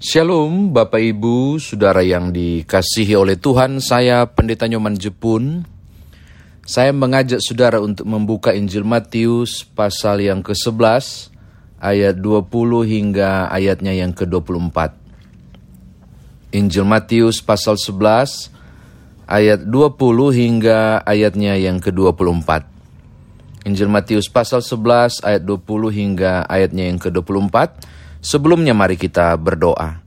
Shalom Bapak Ibu, Saudara yang dikasihi oleh Tuhan, saya Pendeta Nyoman Jepun. Saya mengajak saudara untuk membuka Injil Matius pasal yang ke-11 ayat 20 hingga ayatnya yang ke-24. Injil Matius pasal 11 ayat 20 hingga ayatnya yang ke-24. Injil Matius pasal 11 ayat 20 hingga ayatnya yang ke-24. Sebelumnya mari kita berdoa.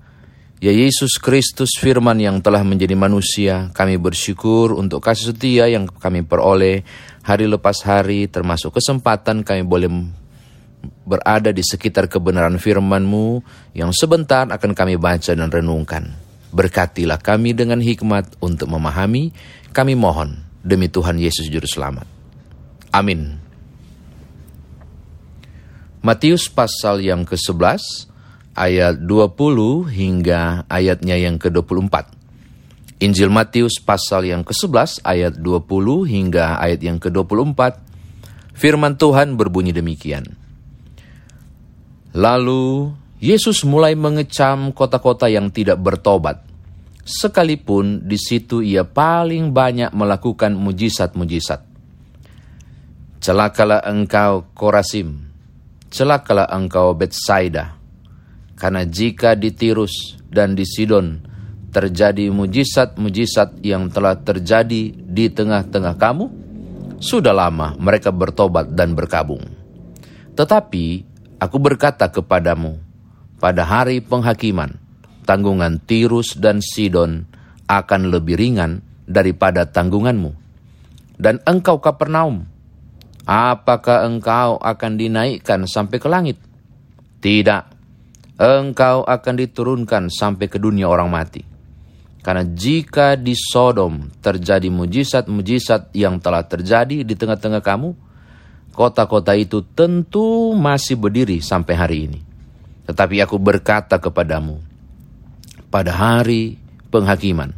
Ya Yesus Kristus firman yang telah menjadi manusia, kami bersyukur untuk kasih setia yang kami peroleh hari lepas hari, termasuk kesempatan kami boleh berada di sekitar kebenaran firman-Mu yang sebentar akan kami baca dan renungkan. Berkatilah kami dengan hikmat untuk memahami, kami mohon demi Tuhan Yesus Juru Selamat. Amin. Matius pasal yang ke-11 ayat 20 hingga ayatnya yang ke-24. Injil Matius pasal yang ke-11 ayat 20 hingga ayat yang ke-24. Firman Tuhan berbunyi demikian. Lalu Yesus mulai mengecam kota-kota yang tidak bertobat. Sekalipun di situ ia paling banyak melakukan mujizat-mujizat. Celakalah engkau Korasim, celakalah engkau Betsaida, karena jika di Tirus dan di Sidon terjadi mujizat-mujizat yang telah terjadi di tengah-tengah kamu, sudah lama mereka bertobat dan berkabung. Tetapi aku berkata kepadamu, pada hari penghakiman, tanggungan Tirus dan Sidon akan lebih ringan daripada tanggunganmu. Dan engkau Kapernaum, apakah engkau akan dinaikkan sampai ke langit? Tidak, engkau akan diturunkan sampai ke dunia orang mati. Karena jika di Sodom terjadi mujizat-mujizat yang telah terjadi di tengah-tengah kamu, kota-kota itu tentu masih berdiri sampai hari ini. Tetapi aku berkata kepadamu, pada hari penghakiman,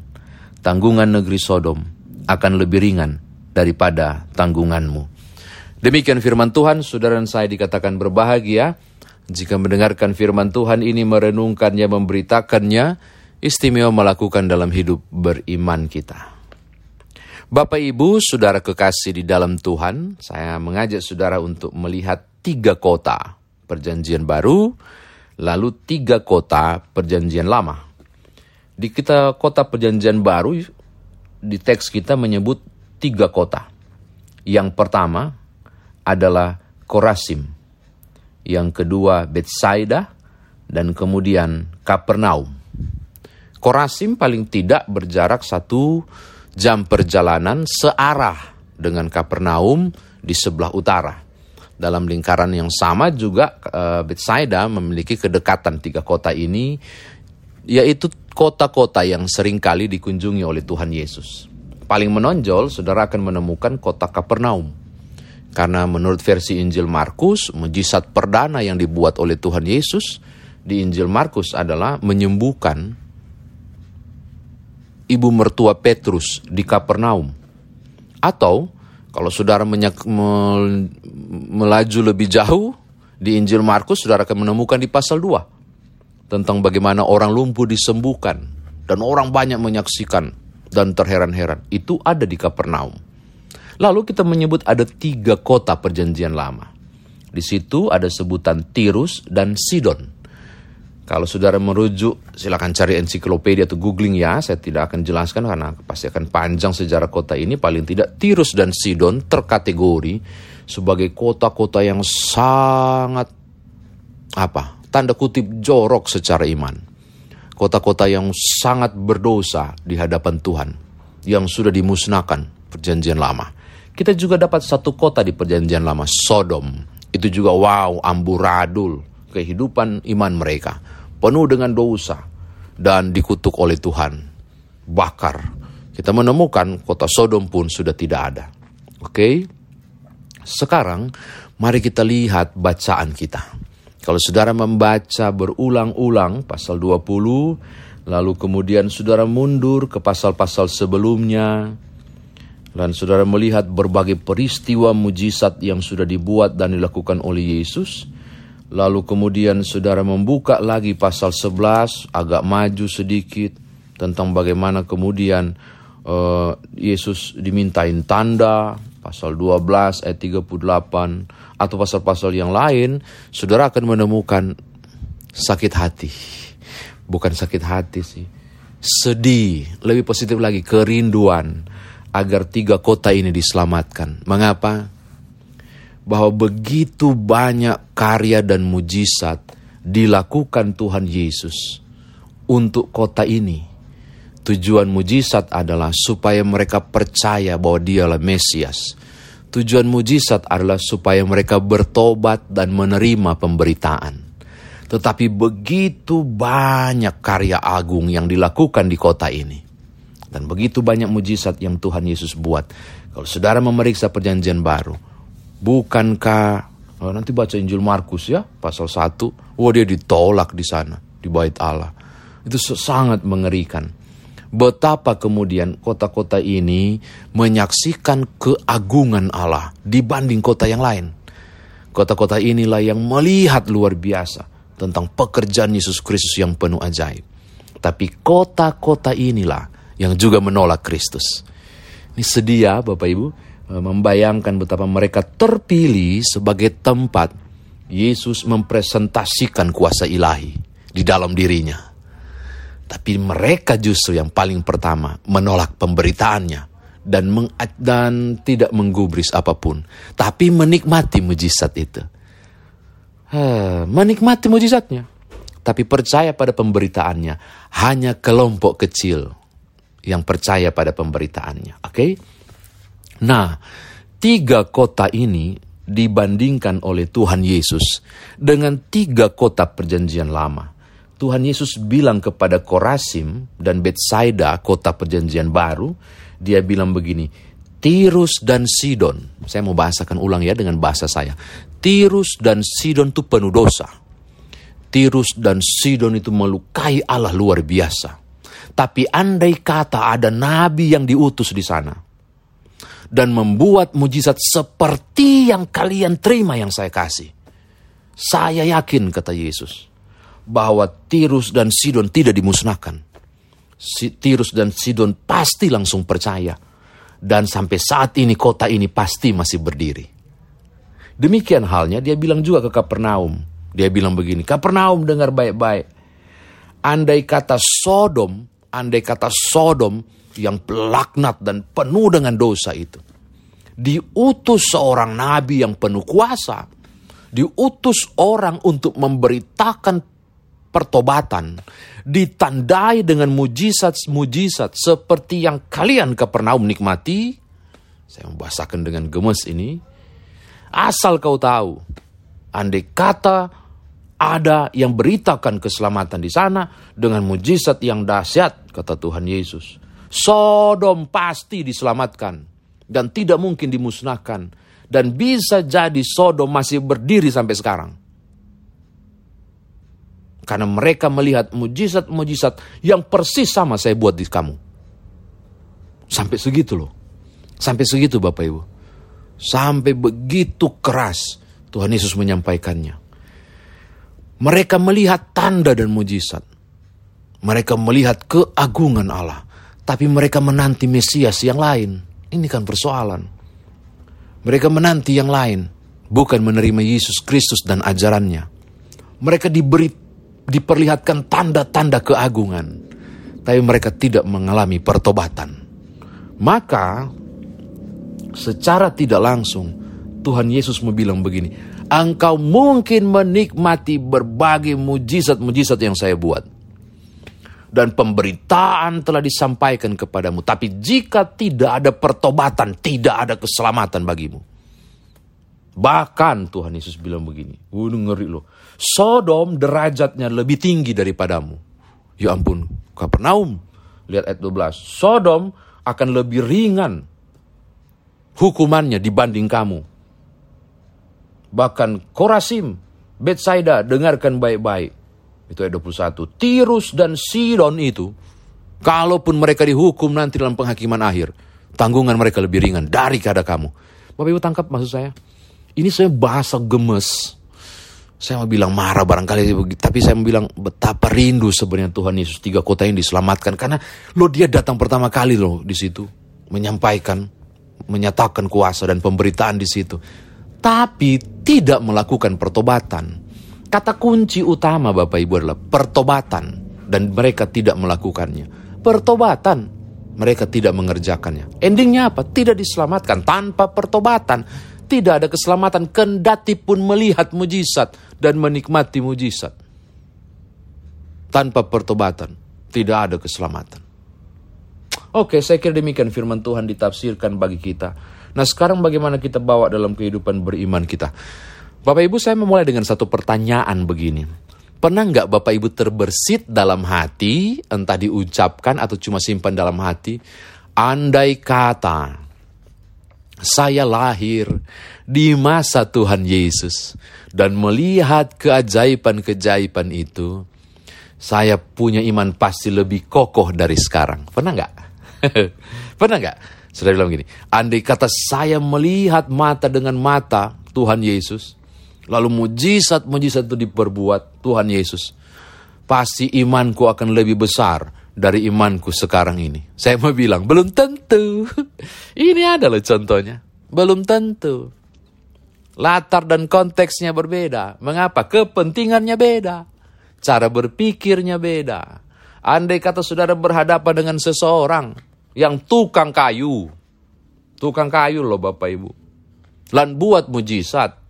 tanggungan negeri Sodom akan lebih ringan daripada tanggunganmu. Demikian firman Tuhan, saudara dan saya dikatakan berbahagia jika mendengarkan firman Tuhan ini, merenungkannya, memberitakannya, istimewa melakukan dalam hidup beriman kita. Bapak Ibu, saudara kekasih di dalam Tuhan, saya mengajak saudara untuk melihat tiga kota perjanjian baru, lalu tiga kota perjanjian lama. Di kita kota perjanjian baru, di teks kita menyebut tiga kota. Yang pertama adalah Korasim yang kedua Betsaida, dan kemudian Kapernaum. Korasim paling tidak berjarak satu jam perjalanan searah dengan Kapernaum di sebelah utara. Dalam lingkaran yang sama juga uh, Betsaida memiliki kedekatan tiga kota ini, yaitu kota-kota yang sering kali dikunjungi oleh Tuhan Yesus. Paling menonjol, saudara akan menemukan kota Kapernaum karena menurut versi Injil Markus, mujizat perdana yang dibuat oleh Tuhan Yesus di Injil Markus adalah menyembuhkan ibu mertua Petrus di Kapernaum. Atau kalau saudara menyak, me, melaju lebih jauh di Injil Markus, saudara akan menemukan di pasal 2 tentang bagaimana orang lumpuh disembuhkan dan orang banyak menyaksikan dan terheran-heran. Itu ada di Kapernaum. Lalu kita menyebut ada tiga kota perjanjian lama. Di situ ada sebutan Tirus dan Sidon. Kalau saudara merujuk, silakan cari ensiklopedia atau googling ya. Saya tidak akan jelaskan karena pasti akan panjang sejarah kota ini. Paling tidak Tirus dan Sidon terkategori sebagai kota-kota yang sangat apa? Tanda kutip jorok secara iman. Kota-kota yang sangat berdosa di hadapan Tuhan yang sudah dimusnahkan perjanjian lama. Kita juga dapat satu kota di perjanjian lama, Sodom. Itu juga wow, amburadul kehidupan iman mereka. Penuh dengan dosa dan dikutuk oleh Tuhan. Bakar. Kita menemukan kota Sodom pun sudah tidak ada. Oke? Sekarang mari kita lihat bacaan kita. Kalau saudara membaca berulang-ulang pasal 20, lalu kemudian saudara mundur ke pasal-pasal sebelumnya, dan saudara melihat berbagai peristiwa mujizat yang sudah dibuat dan dilakukan oleh Yesus, Lalu kemudian saudara membuka lagi pasal 11, agak maju sedikit, tentang bagaimana kemudian uh, Yesus dimintain tanda, pasal 12 ayat 38, atau pasal-pasal yang lain, saudara akan menemukan sakit hati. Bukan sakit hati sih, sedih, lebih positif lagi, kerinduan agar tiga kota ini diselamatkan. Mengapa? bahwa begitu banyak karya dan mujizat dilakukan Tuhan Yesus untuk kota ini. Tujuan mujizat adalah supaya mereka percaya bahwa dialah Mesias. Tujuan mujizat adalah supaya mereka bertobat dan menerima pemberitaan. Tetapi begitu banyak karya agung yang dilakukan di kota ini. Dan begitu banyak mujizat yang Tuhan Yesus buat. Kalau saudara memeriksa perjanjian baru, Bukankah oh, nanti baca Injil Markus ya pasal 1, oh dia ditolak di sana di bait Allah. Itu sangat mengerikan. Betapa kemudian kota-kota ini menyaksikan keagungan Allah dibanding kota yang lain. Kota-kota inilah yang melihat luar biasa tentang pekerjaan Yesus Kristus yang penuh ajaib. Tapi kota-kota inilah yang juga menolak Kristus. Ini sedia Bapak Ibu, Eh, membayangkan betapa mereka terpilih sebagai tempat Yesus mempresentasikan kuasa ilahi di dalam dirinya. Tapi mereka justru yang paling pertama menolak pemberitaannya dan meng, dan tidak menggubris apa pun, tapi menikmati mujizat itu. Huh, menikmati mujizatnya, tapi percaya pada pemberitaannya. Hanya kelompok kecil yang percaya pada pemberitaannya. Oke? Okay? Nah, tiga kota ini dibandingkan oleh Tuhan Yesus dengan tiga kota perjanjian lama. Tuhan Yesus bilang kepada Korasim dan Betsaida, kota perjanjian baru, dia bilang begini, Tirus dan Sidon, saya mau bahasakan ulang ya dengan bahasa saya. Tirus dan Sidon itu penuh dosa. Tirus dan Sidon itu melukai Allah luar biasa. Tapi andai kata ada nabi yang diutus di sana, dan membuat mujizat seperti yang kalian terima yang saya kasih. Saya yakin, kata Yesus, bahwa Tirus dan Sidon tidak dimusnahkan. Tirus dan Sidon pasti langsung percaya. Dan sampai saat ini kota ini pasti masih berdiri. Demikian halnya dia bilang juga ke Kapernaum. Dia bilang begini, Kapernaum dengar baik-baik. Andai kata Sodom, andai kata Sodom yang pelaknat dan penuh dengan dosa itu. Diutus seorang nabi yang penuh kuasa. Diutus orang untuk memberitakan pertobatan. Ditandai dengan mujizat-mujizat seperti yang kalian ke pernah nikmati. Saya membahasakan dengan gemes ini. Asal kau tahu, andai kata ada yang beritakan keselamatan di sana dengan mujizat yang dahsyat, kata Tuhan Yesus. Sodom pasti diselamatkan dan tidak mungkin dimusnahkan dan bisa jadi Sodom masih berdiri sampai sekarang. Karena mereka melihat mujizat-mujizat yang persis sama saya buat di kamu. Sampai segitu loh. Sampai segitu Bapak Ibu. Sampai begitu keras Tuhan Yesus menyampaikannya. Mereka melihat tanda dan mujizat. Mereka melihat keagungan Allah. Tapi mereka menanti Mesias yang lain. Ini kan persoalan. Mereka menanti yang lain, bukan menerima Yesus Kristus dan ajarannya. Mereka diberi diperlihatkan tanda-tanda keagungan, tapi mereka tidak mengalami pertobatan. Maka secara tidak langsung Tuhan Yesus membilang begini, engkau mungkin menikmati berbagai mujizat-mujizat yang saya buat dan pemberitaan telah disampaikan kepadamu. Tapi jika tidak ada pertobatan, tidak ada keselamatan bagimu. Bahkan Tuhan Yesus bilang begini, uh, ngeri loh. Sodom derajatnya lebih tinggi daripadamu. Ya ampun, Kapernaum. Lihat ayat 12. Sodom akan lebih ringan hukumannya dibanding kamu. Bahkan Korasim, Betsaida, dengarkan baik-baik itu ayat 21. Tirus dan Sidon itu, kalaupun mereka dihukum nanti dalam penghakiman akhir, tanggungan mereka lebih ringan dari daripada kamu. Bapak Ibu tangkap maksud saya? Ini saya bahasa gemes. Saya mau bilang marah barangkali, tapi saya mau bilang betapa rindu sebenarnya Tuhan Yesus tiga kota yang diselamatkan karena lo dia datang pertama kali loh di situ menyampaikan, menyatakan kuasa dan pemberitaan di situ, tapi tidak melakukan pertobatan. Kata kunci utama Bapak Ibu adalah pertobatan dan mereka tidak melakukannya. Pertobatan, mereka tidak mengerjakannya. Endingnya apa? Tidak diselamatkan tanpa pertobatan tidak ada keselamatan kendati pun melihat mujizat dan menikmati mujizat. Tanpa pertobatan tidak ada keselamatan. Oke, saya kira demikian firman Tuhan ditafsirkan bagi kita. Nah sekarang bagaimana kita bawa dalam kehidupan beriman kita? Bapak Ibu saya memulai dengan satu pertanyaan begini. Pernah nggak Bapak Ibu terbersit dalam hati, entah diucapkan atau cuma simpan dalam hati, andai kata saya lahir di masa Tuhan Yesus dan melihat keajaiban-keajaiban itu, saya punya iman pasti lebih kokoh dari sekarang. Pernah nggak? Pernah nggak? Sudah bilang gini, andai kata saya melihat mata dengan mata Tuhan Yesus, lalu mujizat-mujizat itu diperbuat Tuhan Yesus, pasti imanku akan lebih besar dari imanku sekarang ini? Saya mau bilang, belum tentu. Ini adalah contohnya. Belum tentu. Latar dan konteksnya berbeda. Mengapa? Kepentingannya beda. Cara berpikirnya beda. Andai kata saudara berhadapan dengan seseorang yang tukang kayu. Tukang kayu loh Bapak Ibu. Dan buat mujizat.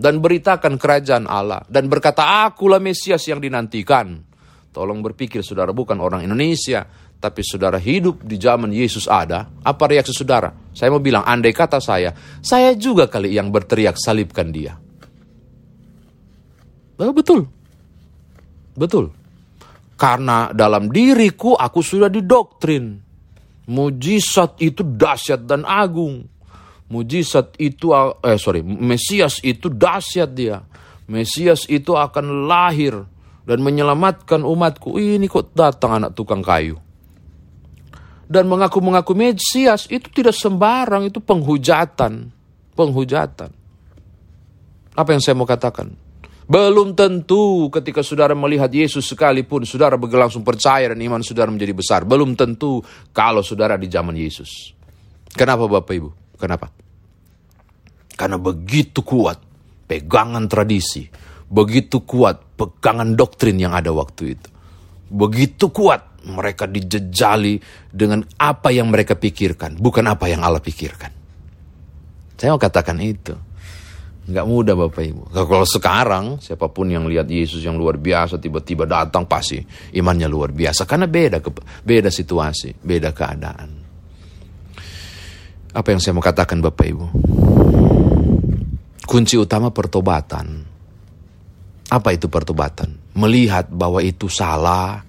Dan beritakan kerajaan Allah. Dan berkata, akulah Mesias yang dinantikan Tolong berpikir saudara bukan orang Indonesia, tapi saudara hidup di zaman Yesus ada, apa reaksi saudara? Saya mau bilang, andai kata saya, saya juga kali yang berteriak salibkan dia. Oh, betul. Betul. Karena dalam diriku aku sudah didoktrin. Mujizat itu dahsyat dan agung. Mujizat itu, eh sorry, Mesias itu dahsyat dia. Mesias itu akan lahir dan menyelamatkan umatku. Ini kok datang anak tukang kayu. Dan mengaku-mengaku Mesias itu tidak sembarang, itu penghujatan. Penghujatan. Apa yang saya mau katakan? Belum tentu ketika saudara melihat Yesus sekalipun saudara berlangsung percaya dan iman saudara menjadi besar. Belum tentu kalau saudara di zaman Yesus. Kenapa Bapak Ibu? Kenapa? Karena begitu kuat pegangan tradisi, begitu kuat pegangan doktrin yang ada waktu itu. Begitu kuat mereka dijejali dengan apa yang mereka pikirkan, bukan apa yang Allah pikirkan. Saya mau katakan itu. Nggak mudah Bapak Ibu. Kalau sekarang, siapa pun yang lihat Yesus yang luar biasa, tiba-tiba datang pasti imannya luar biasa. Karena beda, beda situasi, beda keadaan. Apa yang saya mau katakan Bapak Ibu? Kunci utama pertobatan apa itu pertobatan? Melihat bahwa itu salah,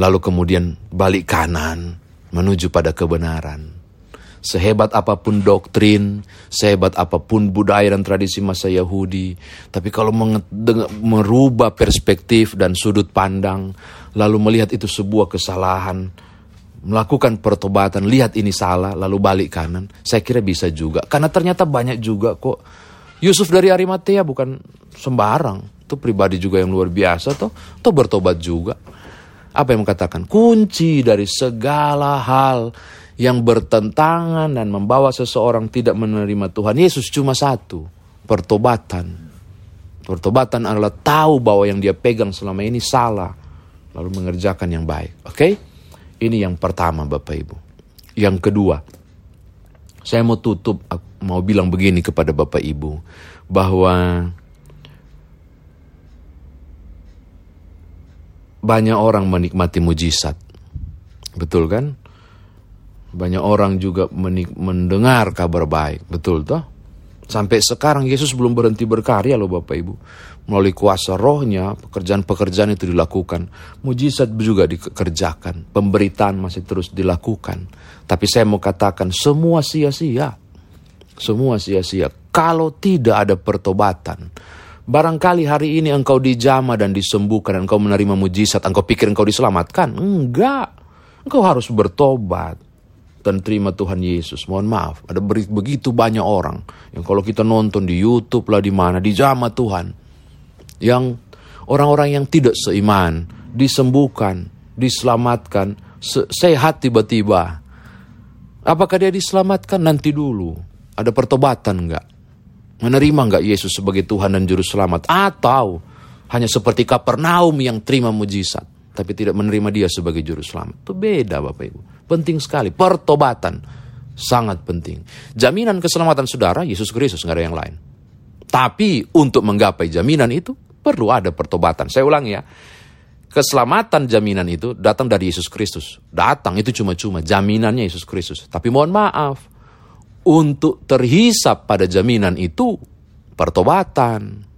lalu kemudian balik kanan menuju pada kebenaran. Sehebat apa pun doktrin, sehebat apa pun budaya dan tradisi masa Yahudi, tapi kalau merubah perspektif dan sudut pandang, lalu melihat itu sebuah kesalahan, melakukan pertobatan, lihat ini salah, lalu balik kanan, saya kira bisa juga. Karena ternyata banyak juga kok Yusuf dari Arimatea bukan sembarang. Itu pribadi juga yang luar biasa toh. Toh bertobat juga. Apa yang mengatakan? Kunci dari segala hal yang bertentangan dan membawa seseorang tidak menerima Tuhan Yesus cuma satu. Pertobatan. Pertobatan adalah tahu bahwa yang dia pegang selama ini salah. Lalu mengerjakan yang baik. Oke? Okay? Ini yang pertama Bapak Ibu. Yang kedua. Saya mau tutup, mau bilang begini kepada Bapak Ibu. Bahwa banyak orang menikmati mujizat. Betul kan? Banyak orang juga mendengar kabar baik. Betul toh? Sampai sekarang Yesus belum berhenti berkarya loh Bapak Ibu. Melalui kuasa rohnya, pekerjaan-pekerjaan itu dilakukan. Mujizat juga dikerjakan. Pemberitaan masih terus dilakukan. Tapi saya mau katakan semua sia-sia. Semua sia-sia. Kalau tidak ada pertobatan, Barangkali hari ini engkau dijama dan disembuhkan dan engkau menerima mujizat, engkau pikir engkau diselamatkan. Enggak. Engkau harus bertobat dan terima Tuhan Yesus. Mohon maaf, ada begitu banyak orang yang kalau kita nonton di YouTube lah di mana dijama Tuhan. Yang orang-orang yang tidak seiman, disembuhkan, diselamatkan, se sehat tiba-tiba. Apakah dia diselamatkan nanti dulu? Ada pertobatan enggak? Menerima enggak Yesus sebagai Tuhan dan Juru Selamat? Atau hanya seperti Kapernaum yang terima mujizat, tapi tidak menerima dia sebagai Juru Selamat? Itu beda Bapak Ibu. Penting sekali, pertobatan. Sangat penting. Jaminan keselamatan saudara, Yesus Kristus, nggak ada yang lain. Tapi untuk menggapai jaminan itu, perlu ada pertobatan. Saya ulangi ya, keselamatan jaminan itu datang dari Yesus Kristus. Datang itu cuma-cuma jaminannya Yesus Kristus. Tapi mohon maaf, untuk terhisap pada jaminan itu pertobatan.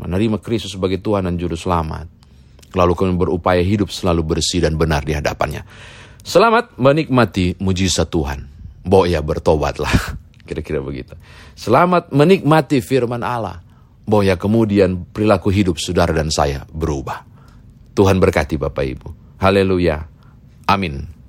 Menerima Kristus sebagai Tuhan dan Juru Selamat. Lalu kami berupaya hidup selalu bersih dan benar di hadapannya. Selamat menikmati mujizat Tuhan. Boya bertobatlah. Kira-kira begitu. Selamat menikmati firman Allah. Boya kemudian perilaku hidup saudara dan saya berubah. Tuhan berkati Bapak Ibu. Haleluya. Amin.